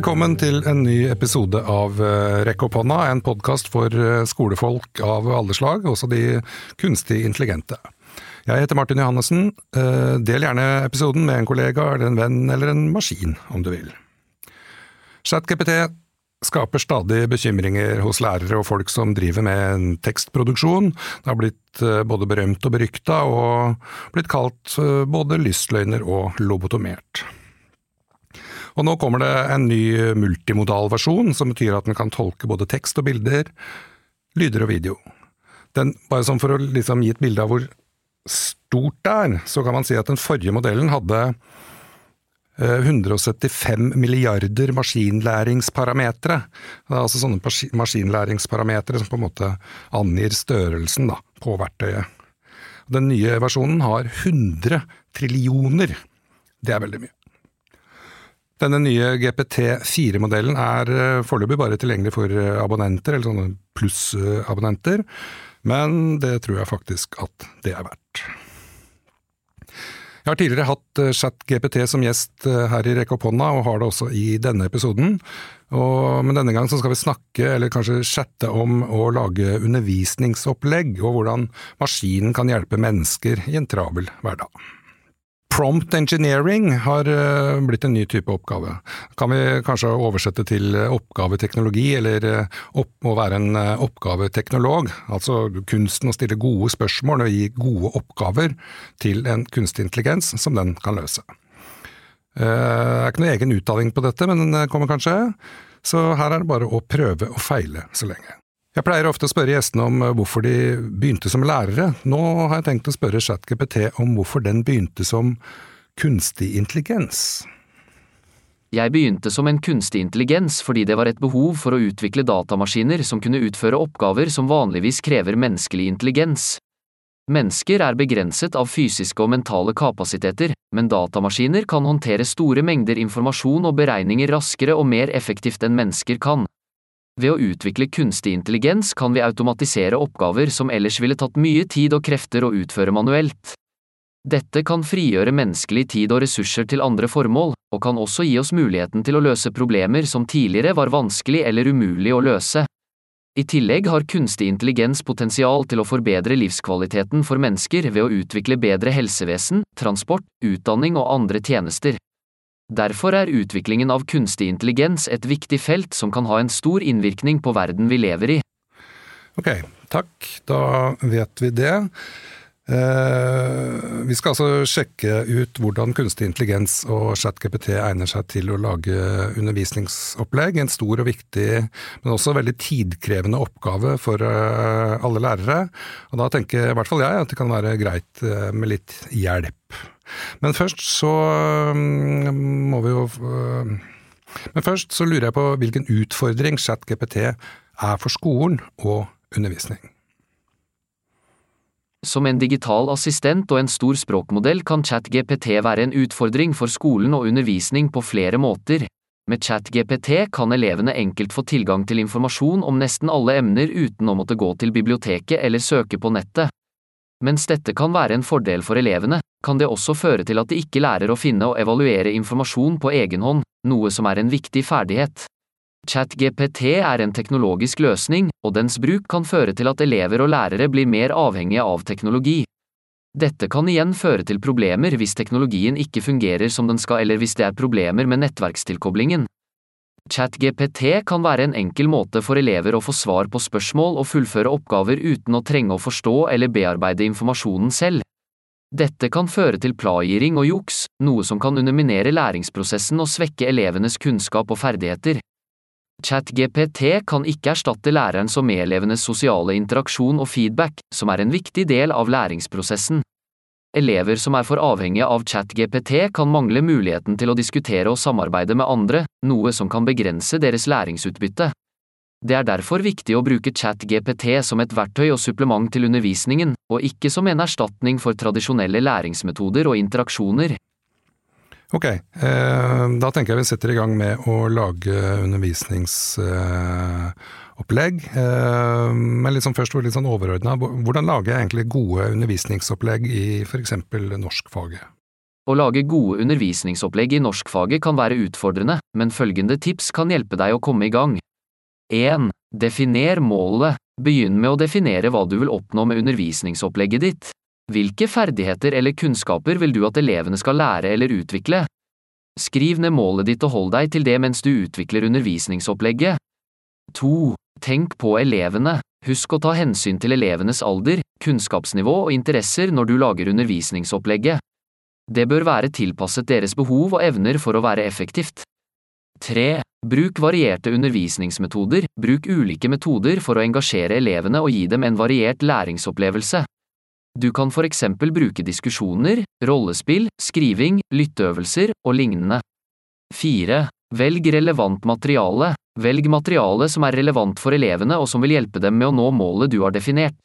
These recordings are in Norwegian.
Velkommen til en ny episode av eh, Rekk opp hånda, en podkast for eh, skolefolk av alle slag, også de kunstig intelligente. Jeg heter Martin Johannessen. Eh, del gjerne episoden med en kollega eller en venn eller en maskin, om du vil. ChatGPT skaper stadig bekymringer hos lærere og folk som driver med tekstproduksjon. Det har blitt både berømt og berykta, og blitt kalt både lystløgner og lobotomert. Og nå kommer det en ny multimodal versjon, som betyr at den kan tolke både tekst og bilder, lyder og video. Den, bare sånn for å liksom gi et bilde av hvor stort det er, så kan man si at den forrige modellen hadde 175 eh, milliarder maskinlæringsparametere. Det er altså sånne maskinlæringsparametere som på en måte angir størrelsen da, på verktøyet. Den nye versjonen har 100 trillioner. Det er veldig mye. Denne nye GPT4-modellen er eh, foreløpig bare tilgjengelig for eh, abonnenter, eller sånne plussabonnenter, men det tror jeg faktisk at det er verdt. Jeg har tidligere hatt eh, ChatGPT som gjest her i Rekke opp hånda, og har det også i denne episoden. Og, men denne gang skal vi snakke, eller kanskje chatte om å lage undervisningsopplegg, og hvordan maskinen kan hjelpe mennesker i en travel hverdag. Prompt engineering har eh, blitt en ny type oppgave. Kan vi kanskje oversette til oppgaveteknologi, eller eh, opp, å være en eh, oppgaveteknolog? Altså kunsten å stille gode spørsmål og gi gode oppgaver til en kunstig intelligens som den kan løse. Det er ikke noe egen utdanning på dette, men den kommer kanskje. Så her er det bare å prøve og feile så lenge. Jeg pleier ofte å spørre gjestene om eh, hvorfor de begynte som lærere. Nå har jeg tenkt å spørre ChatGPT om hvorfor den begynte som kunstig intelligens. Jeg begynte som en kunstig intelligens fordi det var et behov for å utvikle datamaskiner som kunne utføre oppgaver som vanligvis krever menneskelig intelligens. Mennesker er begrenset av fysiske og mentale kapasiteter, men datamaskiner kan håndtere store mengder informasjon og beregninger raskere og mer effektivt enn mennesker kan. Ved å utvikle kunstig intelligens kan vi automatisere oppgaver som ellers ville tatt mye tid og krefter å utføre manuelt. Dette kan frigjøre menneskelig tid og ressurser til andre formål, og kan også gi oss muligheten til å løse problemer som tidligere var vanskelig eller umulig å løse. I tillegg har kunstig intelligens potensial til å forbedre livskvaliteten for mennesker ved å utvikle bedre helsevesen, transport, utdanning og andre tjenester. Derfor er utviklingen av kunstig intelligens et viktig felt som kan ha en stor innvirkning på verden vi lever i. Ok, takk. Da vet vi det. Eh, vi skal altså sjekke ut hvordan kunstig intelligens og ChatGPT egner seg til å lage undervisningsopplegg. En stor og viktig, men også veldig tidkrevende oppgave for eh, alle lærere. Og da tenker i hvert fall jeg at det kan være greit eh, med litt hjelp. Men først så mm, må vi jo øh, Men først så lurer jeg på hvilken utfordring ChatGPT er for skolen og undervisning. Som en digital assistent og en stor språkmodell kan ChatGPT være en utfordring for skolen og undervisning på flere måter. Med ChatGPT kan elevene enkelt få tilgang til informasjon om nesten alle emner uten å måtte gå til biblioteket eller søke på nettet. Mens dette kan være en fordel for elevene, kan det også føre til at de ikke lærer å finne og evaluere informasjon på egen hånd, noe som er en viktig ferdighet. ChatGPT er en teknologisk løsning, og dens bruk kan føre til at elever og lærere blir mer avhengige av teknologi. Dette kan igjen føre til problemer hvis teknologien ikke fungerer som den skal eller hvis det er problemer med nettverkstilkoblingen. ChatGPT kan være en enkel måte for elever å få svar på spørsmål og fullføre oppgaver uten å trenge å forstå eller bearbeide informasjonen selv. Dette kan føre til plagiering og juks, noe som kan underminere læringsprosessen og svekke elevenes kunnskap og ferdigheter. ChatGPT kan ikke erstatte lærerens og medelevenes sosiale interaksjon og feedback, som er en viktig del av læringsprosessen. Elever som er for avhengige av ChatGPT kan mangle muligheten til å diskutere og samarbeide med andre, noe som kan begrense deres læringsutbytte. Det er derfor viktig å bruke ChatGPT som et verktøy og supplement til undervisningen, og ikke som en erstatning for tradisjonelle læringsmetoder og interaksjoner. Ok, eh, da tenker jeg vi setter i gang med å lage undervisnings... Opplegg. Eh, men liksom først litt sånn overordna, hvordan lager jeg egentlig gode undervisningsopplegg i f.eks. norskfaget? Å lage gode undervisningsopplegg i norskfaget kan være utfordrende, men følgende tips kan hjelpe deg å komme i gang. 1. Definer målet. Begynn med å definere hva du vil oppnå med undervisningsopplegget ditt. Hvilke ferdigheter eller kunnskaper vil du at elevene skal lære eller utvikle? Skriv ned målet ditt og hold deg til det mens du utvikler undervisningsopplegget. 2. Tenk på elevene. Husk å ta hensyn til elevenes alder, kunnskapsnivå og interesser når du lager undervisningsopplegget. Det bør være tilpasset deres behov og evner for å være effektivt. 3. Bruk varierte undervisningsmetoder, bruk ulike metoder for å engasjere elevene og gi dem en variert læringsopplevelse. Du kan for eksempel bruke diskusjoner, rollespill, skriving, lytteøvelser og lignende. 4. Velg relevant materiale. Velg materiale som er relevant for elevene og som vil hjelpe dem med å nå målet du har definert.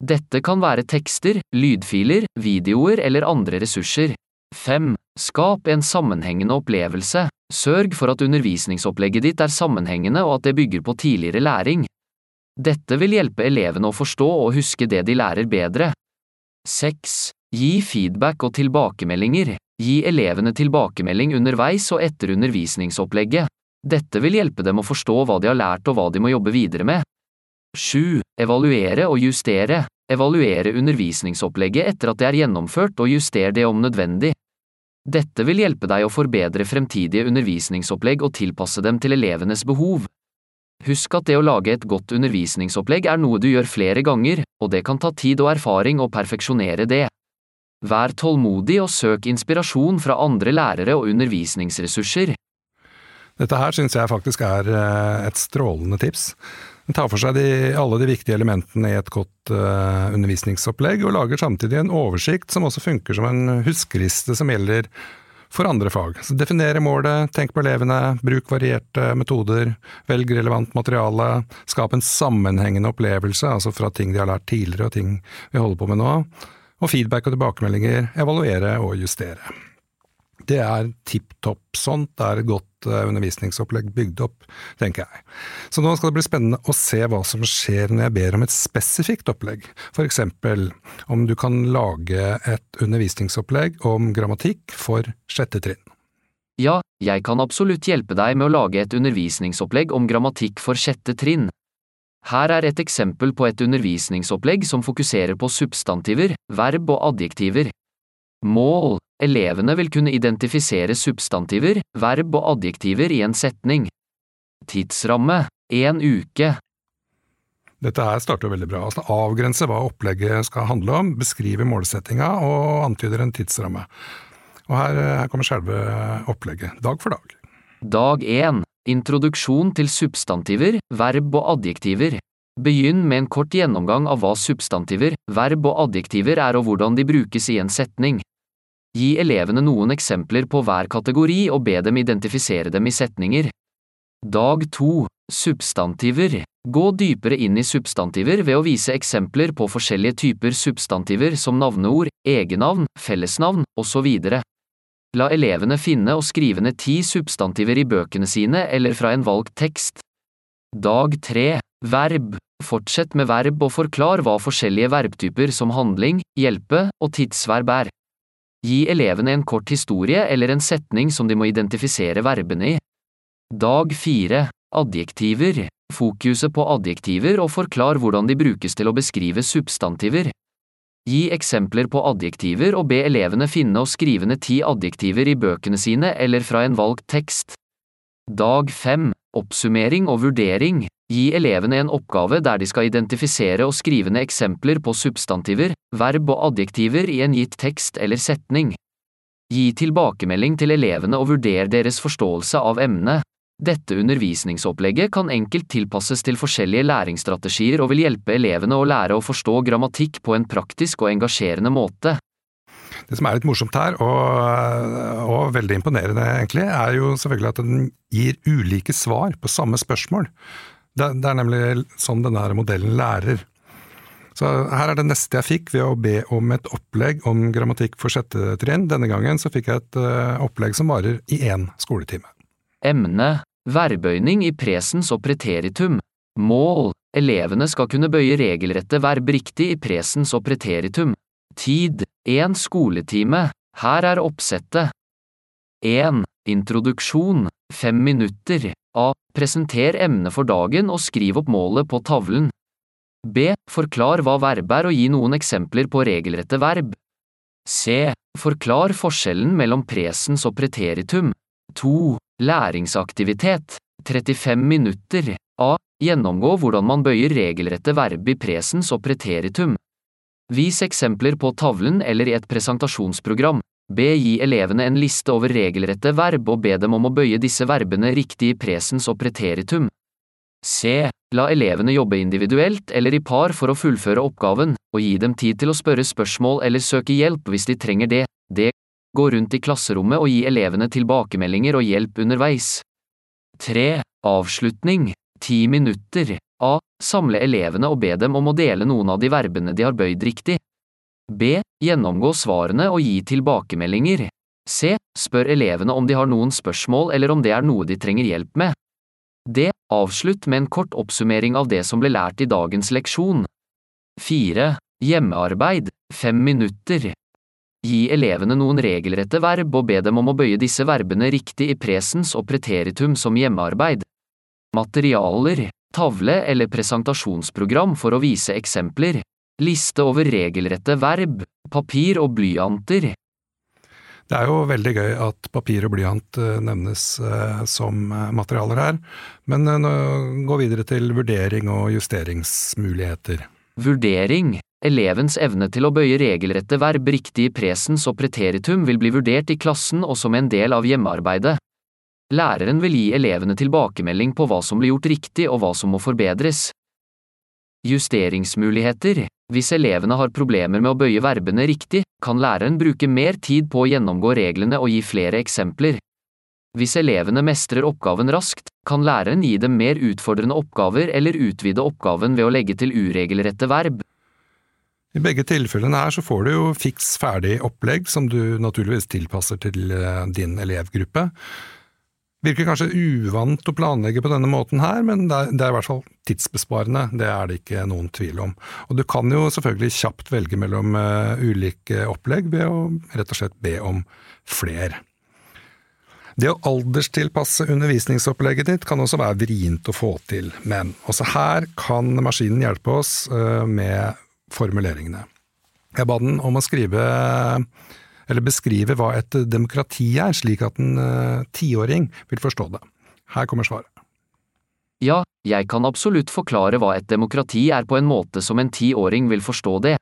Dette kan være tekster, lydfiler, videoer eller andre ressurser. 5. Skap en sammenhengende opplevelse. Sørg for at undervisningsopplegget ditt er sammenhengende og at det bygger på tidligere læring. Dette vil hjelpe elevene å forstå og huske det de lærer bedre. 6. Gi feedback og tilbakemeldinger. Gi elevene tilbakemelding underveis og etter undervisningsopplegget. Dette vil hjelpe dem å forstå hva de har lært og hva de må jobbe videre med. 7. Evaluere og justere. Evaluere undervisningsopplegget etter at det er gjennomført og juster det om nødvendig. Dette vil hjelpe deg å forbedre fremtidige undervisningsopplegg og tilpasse dem til elevenes behov. Husk at det å lage et godt undervisningsopplegg er noe du gjør flere ganger, og det kan ta tid og erfaring å perfeksjonere det. Vær tålmodig og søk inspirasjon fra andre lærere og undervisningsressurser. Dette her syns jeg faktisk er eh, et strålende tips. Den tar for seg de, alle de viktige elementene i et godt uh, undervisningsopplegg, og lager samtidig en oversikt som også funker som en huskeliste som gjelder for andre fag. Så Definere målet, tenk på elevene, bruk varierte metoder, velg relevant materiale, skap en sammenhengende opplevelse, altså fra ting de har lært tidligere og ting vi holder på med nå, og feedback og tilbakemeldinger, evaluere og justere. Det er tipp topp sånt, det er et godt eh, undervisningsopplegg bygd opp, tenker jeg. Så nå skal det bli spennende å se hva som skjer når jeg ber om et spesifikt opplegg, eksempel om du kan lage et undervisningsopplegg om grammatikk for sjette trinn. Ja, jeg kan absolutt hjelpe deg med å lage et undervisningsopplegg om grammatikk for sjette trinn. Her er et eksempel på et undervisningsopplegg som fokuserer på substantiver, verb og adjektiver. Mål Elevene vil kunne identifisere substantiver, verb og adjektiver i en setning. Tidsramme én uke. Dette her starter veldig bra. Altså avgrense hva opplegget skal handle om, beskrive målsettinga og antyder en tidsramme. Og her, her kommer selve opplegget, dag for dag. Dag én. Introduksjon til substantiver, verb og adjektiver. Begynn med en kort gjennomgang av hva substantiver, verb og adjektiver er og hvordan de brukes i en setning. Gi elevene noen eksempler på hver kategori og be dem identifisere dem i setninger. Dag 2. Substantiver. Gå dypere inn i substantiver ved å vise eksempler på forskjellige typer substantiver som navneord, egennavn, fellesnavn, osv. La elevene finne og skrive ned ti substantiver i bøkene sine eller fra en valgt tekst. Dag 3. Verb. Fortsett med verb og forklar hva forskjellige verbtyper som handling, hjelpe og tidsverb er. Gi elevene en kort historie eller en setning som de må identifisere verbene i. Dag 4. Adjektiver. Fokuset på adjektiver og forklar hvordan de brukes til å beskrive substantiver. Gi eksempler på adjektiver og be elevene finne og skrive ned ti adjektiver i bøkene sine eller fra en valgt tekst. Dag 5. Oppsummering og vurdering. Gi elevene en oppgave der de skal identifisere og skrive ned eksempler på substantiver, verb og adjektiver i en gitt tekst eller setning. Gi tilbakemelding til elevene og vurder deres forståelse av emnet. Dette undervisningsopplegget kan enkelt tilpasses til forskjellige læringsstrategier og vil hjelpe elevene å lære å forstå grammatikk på en praktisk og engasjerende måte. Det som er litt morsomt her, og, og, veldig imponerende egentlig, er jo selvfølgelig at den gir ulike svar på samme spørsmål. Det, det er nemlig sånn denne modellen lærer. Så her er det neste jeg fikk ved å be om et opplegg om grammatikk for sjette trinn. Denne gangen så fikk jeg et uh, opplegg som varer i én skoletime. Emne Verbøyning i presens og preteritum. Mål Elevene skal kunne bøye regelrette verb riktig i presens og preteritum. Tid én skoletime. Her er oppsettet. 1. Introduksjon. 5 minutter. A. Presenter emnet for dagen og skriv opp målet på tavlen. B. Forklar hva verb er og gi noen eksempler på regelrette verb. C. Forklar forskjellen mellom presens og preteritum. 2. Læringsaktivitet. 35 minutter. A. Gjennomgå hvordan man bøyer regelrette verb i presens og preteritum. Vis eksempler på tavlen eller i et presentasjonsprogram. B. Gi elevene en liste over regelrette verb og be dem om å bøye disse verbene riktig i presens og preteritum. C. La elevene jobbe individuelt eller i par for å fullføre oppgaven, og gi dem tid til å spørre spørsmål eller søke hjelp hvis de trenger det. D. Gå rundt i klasserommet og gi elevene tilbakemeldinger og hjelp underveis. 3. Avslutning. 10 minutter. A. Samle elevene og be dem om å dele noen av de verbene de har bøyd riktig. B. Gjennomgå svarene og gi tilbakemeldinger. C. Spør elevene om de har noen spørsmål eller om det er noe de trenger hjelp med. D. Avslutt med en kort oppsummering av det som ble lært i dagens leksjon. 4. Hjemmearbeid. 5 minutter. Gi elevene noen regelrette verb og be dem om å bøye disse verbene riktig i presens og preteritum som hjemmearbeid. Materialer, tavle eller presentasjonsprogram for å vise eksempler. Liste over regelrette verb, papir og blyanter. Det er jo veldig gøy at papir og blyant eh, nevnes eh, som eh, materialer her, men gå videre til vurdering og justeringsmuligheter. Vurdering. Elevens evne til å bøye regelrette verb riktig i presens og preteritum vil bli vurdert i klassen og som en del av hjemmearbeidet. Læreren vil gi elevene tilbakemelding på hva som blir gjort riktig og hva som må forbedres. Justeringsmuligheter Hvis elevene har problemer med å bøye verbene riktig, kan læreren bruke mer tid på å gjennomgå reglene og gi flere eksempler. Hvis elevene mestrer oppgaven raskt, kan læreren gi dem mer utfordrende oppgaver eller utvide oppgaven ved å legge til uregelrette verb. I begge tilfellene her så får du jo fiks ferdig opplegg som du naturligvis tilpasser til eh, din elevgruppe. Virker kanskje uvant å planlegge på denne måten her, men det er, det er, i hvert fall tidsbesparende, det er det ikke noen tvil om. Og du kan jo selvfølgelig kjapt velge mellom uh, ulike opplegg ved å rett og slett be om fler. Det å alderstilpasse undervisningsopplegget ditt kan også være vrient å få til, men også her kan maskinen hjelpe oss uh, med formuleringene. Jeg ba den om å skrive eller beskrive hva et demokrati er, slik at en uh, tiåring vil forstå det. Her kommer svaret. Ja, jeg kan absolutt forklare hva et demokrati er på en måte som en tiåring vil forstå det.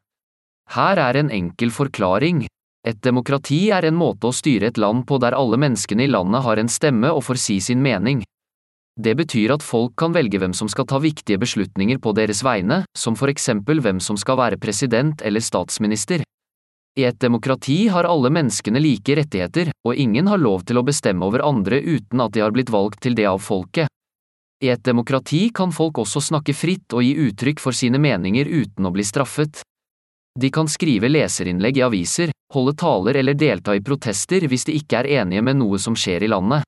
Her er en enkel forklaring. Et demokrati er en måte å styre et land på der alle menneskene i landet har en stemme og får si sin mening. Det betyr at folk kan velge hvem som skal ta viktige beslutninger på deres vegne, som for eksempel hvem som skal være president eller statsminister. I et demokrati har alle menneskene like rettigheter, og ingen har lov til å bestemme over andre uten at de har blitt valgt til det av folket. I et demokrati kan folk også snakke fritt og gi uttrykk for sine meninger uten å bli straffet. De kan skrive leserinnlegg i aviser, holde taler eller delta i protester hvis de ikke er enige med noe som skjer i landet.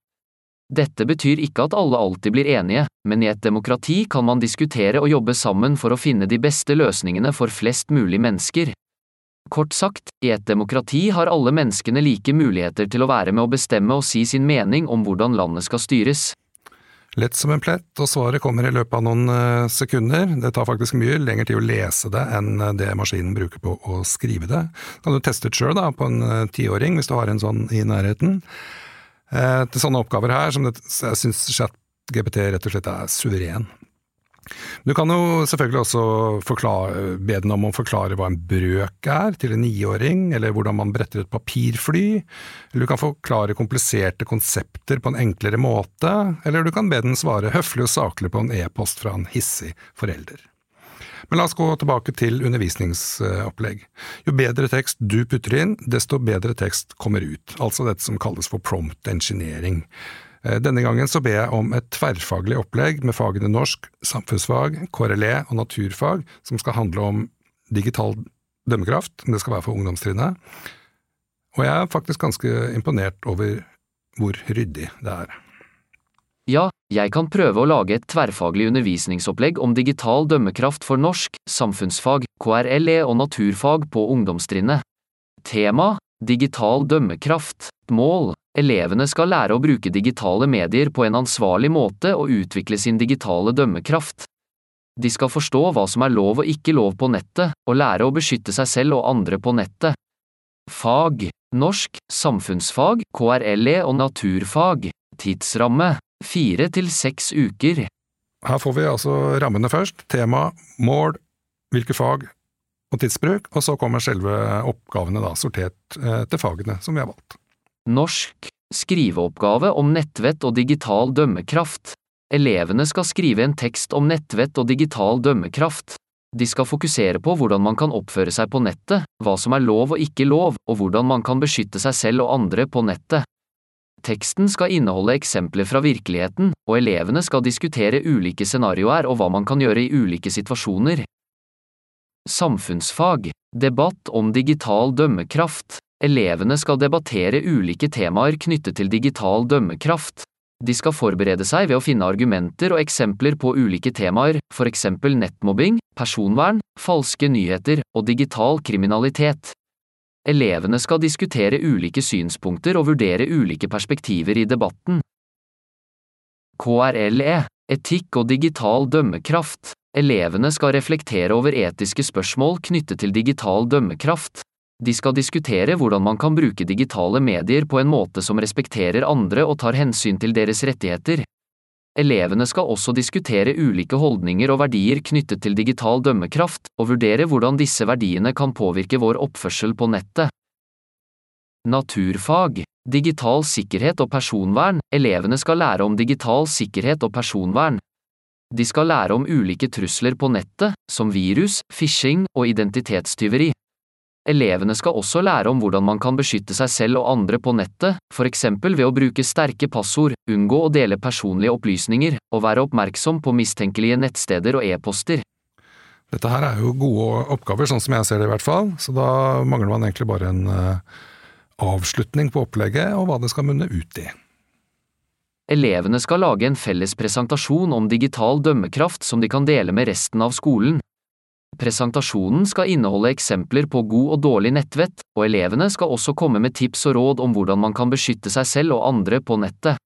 Dette betyr ikke at alle alltid blir enige, men i et demokrati kan man diskutere og jobbe sammen for å finne de beste løsningene for flest mulig mennesker. Kort sagt, i et demokrati har alle menneskene like muligheter til å være med å bestemme og si sin mening om hvordan landet skal styres. Lett som en plett, og svaret kommer i løpet av noen eh, sekunder. Det tar faktisk mye lengre tid å lese det enn eh, det maskinen bruker på å skrive det. Kan du teste ut sjøl på en eh, tiåring, hvis du har en sånn i nærheten. Til sånne oppgaver her, som det, jeg syns ChatGPT rett og slett er suveren. Du kan jo selvfølgelig også forklare, be den om å forklare hva en brøk er til en niåring, eller hvordan man bretter et papirfly, eller du kan forklare kompliserte konsepter på en enklere måte, eller du kan be den svare høflig og saklig på en e-post fra en hissig forelder. Men la oss gå tilbake til undervisningsopplegg. Jo bedre tekst du putter inn, desto bedre tekst kommer ut, altså dette som kalles for prompt engineering. Eh, denne gangen så ber jeg om et tverrfaglig opplegg med fagene norsk, samfunnsfag, KRLE og naturfag, som skal handle om digital dømmekraft, det skal være for ungdomstrinnet. Og jeg er faktisk ganske imponert over hvor ryddig det er. Ja, jeg kan prøve å lage et tverrfaglig undervisningsopplegg om digital dømmekraft for norsk, samfunnsfag, KRLE og naturfag på ungdomstrinnet. Tema Digital dømmekraft. Mål. Elevene skal lære å bruke digitale medier på en ansvarlig måte og utvikle sin digitale dømmekraft. De skal forstå hva som er lov og ikke lov på nettet, og lære å beskytte seg selv og andre på nettet. Fag. Norsk, samfunnsfag, KRLE og naturfag. Tidsramme. Fire til seks uker. Her får vi altså rammene først, tema, mål, hvilke fag og tidsbruk, og så kommer selve oppgavene da, sortert eh, etter fagene som vi har valgt. Norsk. Skriveoppgave om nettvett og digital dømmekraft. Elevene skal skrive en tekst om nettvett og digital dømmekraft. De skal fokusere på hvordan man kan oppføre seg på nettet, hva som er lov og ikke lov, og hvordan man kan beskytte seg selv og andre på nettet. Teksten skal inneholde eksempler fra virkeligheten, og elevene skal diskutere ulike scenarioer og hva man kan gjøre i ulike situasjoner. Samfunnsfag. Debatt om digital dømmekraft. Elevene skal debattere ulike temaer knyttet til digital dømmekraft. De skal forberede seg ved å finne argumenter og eksempler på ulike temaer, for eksempel nettmobbing, personvern, falske nyheter og digital kriminalitet. Elevene skal diskutere ulike synspunkter og vurdere ulike perspektiver i debatten. KRLE Etikk og digital dømmekraft Elevene skal reflektere over etiske spørsmål knyttet til digital dømmekraft. De skal diskutere hvordan man kan bruke digitale medier på en måte som respekterer andre og tar hensyn til deres rettigheter. Elevene skal også diskutere ulike holdninger og verdier knyttet til digital dømmekraft, og vurdere hvordan disse verdiene kan påvirke vår oppførsel på nettet. Naturfag, digital sikkerhet og personvern Elevene skal lære om digital sikkerhet og personvern. De skal lære om ulike trusler på nettet, som virus, phishing og identitetstyveri. Elevene skal også lære om hvordan man kan beskytte seg selv og andre på nettet, for eksempel ved å bruke sterke passord, unngå å dele personlige opplysninger, og være oppmerksom på mistenkelige nettsteder og e-poster. Dette her er jo gode oppgaver, sånn som jeg ser det i hvert fall, så da mangler man egentlig bare en uh, avslutning på opplegget og hva det skal munne ut i. Elevene skal lage en felles presentasjon om digital dømmekraft som de kan dele med resten av skolen. Presentasjonen skal inneholde eksempler på god og dårlig nettvett, og elevene skal også komme med tips og råd om hvordan man kan beskytte seg selv og andre på nettet.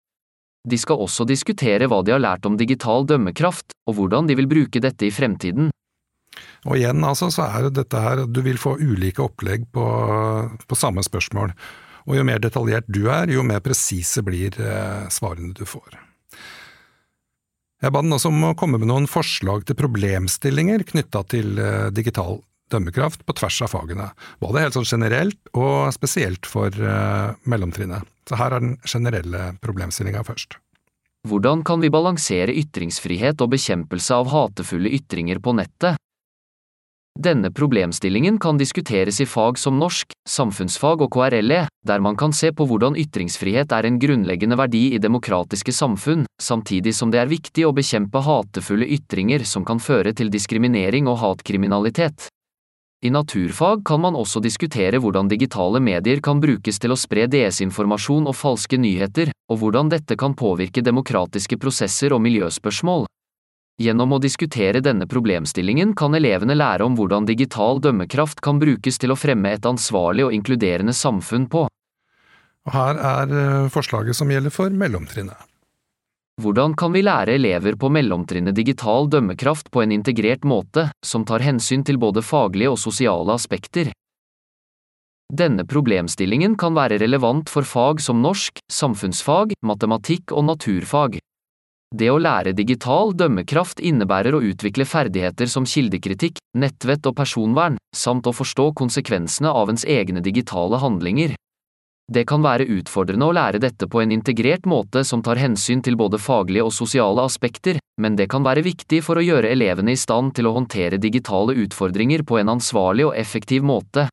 De skal også diskutere hva de har lært om digital dømmekraft, og hvordan de vil bruke dette i fremtiden. Og igjen, altså, så er dette her, du vil få ulike opplegg på, på samme spørsmål. Og jo mer detaljert du er, jo mer presise blir eh, svarene du får. Jeg ba den også om å komme med noen forslag til problemstillinger knytta til eh, digital dømmekraft på tvers av fagene, både helt sånn generelt og spesielt for uh, mellomtrinnet. Så her er den generelle problemstillinga først. Hvordan kan vi balansere ytringsfrihet og bekjempelse av hatefulle ytringer på nettet? Denne problemstillingen kan diskuteres i fag som norsk, samfunnsfag og KRLE, der man kan se på hvordan ytringsfrihet er en grunnleggende verdi i demokratiske samfunn, samtidig som det er viktig å bekjempe hatefulle ytringer som kan føre til diskriminering og hatkriminalitet. I naturfag kan man også diskutere hvordan digitale medier kan brukes til å spre desinformasjon og falske nyheter, og hvordan dette kan påvirke demokratiske prosesser og miljøspørsmål. Gjennom å diskutere denne problemstillingen kan elevene lære om hvordan digital dømmekraft kan brukes til å fremme et ansvarlig og inkluderende samfunn på. Og her er eh, forslaget som gjelder for mellomtrinnet. Hvordan kan vi lære elever på mellomtrinnet digital dømmekraft på en integrert måte, som tar hensyn til både faglige og sosiale aspekter? Denne problemstillingen kan være relevant for fag som norsk, samfunnsfag, matematikk og naturfag. Det å lære digital dømmekraft innebærer å utvikle ferdigheter som kildekritikk, nettvett og personvern, samt å forstå konsekvensene av ens egne digitale handlinger. Det kan være utfordrende å lære dette på en integrert måte som tar hensyn til både faglige og sosiale aspekter, men det kan være viktig for å gjøre elevene i stand til å håndtere digitale utfordringer på en ansvarlig og effektiv måte.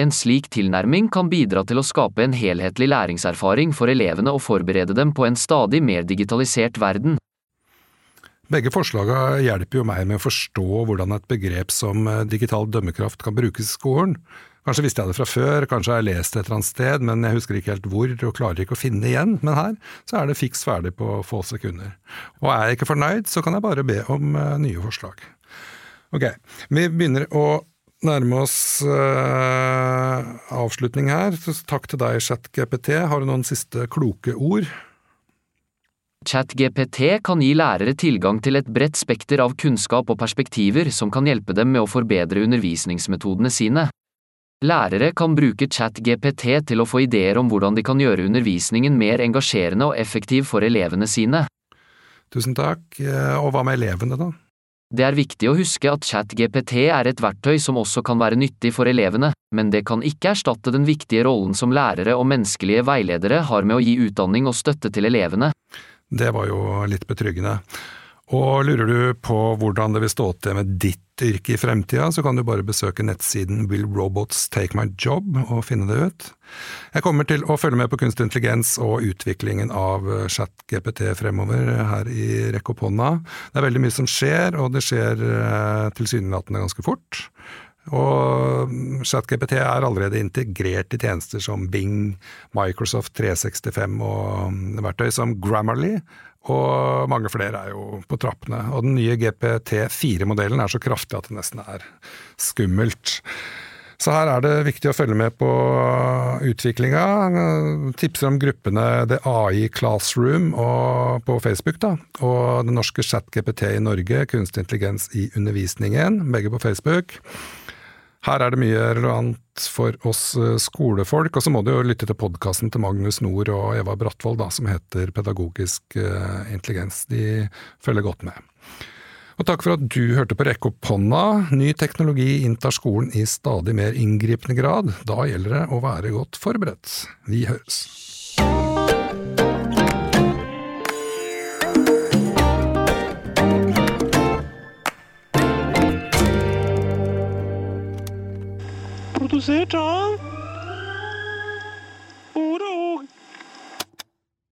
En slik tilnærming kan bidra til å skape en helhetlig læringserfaring for elevene og forberede dem på en stadig mer digitalisert verden. Begge forslagene hjelper jo meg med å forstå hvordan et begrep som eh, digital dømmekraft kan brukes i skolen. Kanskje visste jeg det fra før, kanskje har jeg lest det et eller annet sted, men jeg husker ikke helt hvor og klarer ikke å finne det igjen. Men her så er det fiks ferdig på få sekunder. Og er jeg ikke fornøyd, så kan jeg bare be om uh, nye forslag. Ok, vi begynner å nærme oss eh, avslutning her. Takk til deg, ChatGPT. Har du noen siste kloke ord? ChatGPT kan gi lærere tilgang til et bredt spekter av kunnskap og perspektiver som kan hjelpe dem med å forbedre undervisningsmetodene sine. Lærere kan bruke ChatGPT til å få ideer om hvordan de kan gjøre undervisningen mer engasjerende og effektiv for elevene sine. Tusen takk. Eh, og hva med elevene, da? Det er viktig å huske at ChatGPT er et verktøy som også kan være nyttig for elevene, men det kan ikke erstatte den viktige rollen som lærere og menneskelige veiledere har med å gi utdanning og støtte til elevene. Det var jo litt betryggende. Og lurer du på hvordan det vil stå til med ditt yrke i fremtida, så kan du bare besøke nettsiden Will Robots Take My Job og finne det ut. Jeg kommer til å følge med på kunstig intelligens og utviklingen av ChatGPT fremover her i rekke opp hånda. Det er veldig mye som skjer, og det skjer eh, tilsynelatende ganske fort. Og ChatGPT er allerede integrert i tjenester som Bing, Microsoft 365 og verktøy som Grammarly, og mange flere er jo på trappene. Og den nye GPT4-modellen er så kraftig at det nesten er skummelt. Så her er det viktig å følge med på utviklinga. Tipser om gruppene The AI Classroom på Facebook, da. Og den norske ChatGPT i Norge, kunstig intelligens i undervisningen, begge på Facebook. Her er det mye relevant for oss eh, skolefolk, og så må du jo lytte til podkasten til Magnus Nord og Eva Brattvold da, som heter Pedagogisk eh, intelligens. De følger godt med. Og takk for at du hørte på Rekke opp hånda. Ny teknologi inntar skolen i stadig mer inngripende grad. Da gjelder det å være godt forberedt. Vi høres. Você tá? Ouro.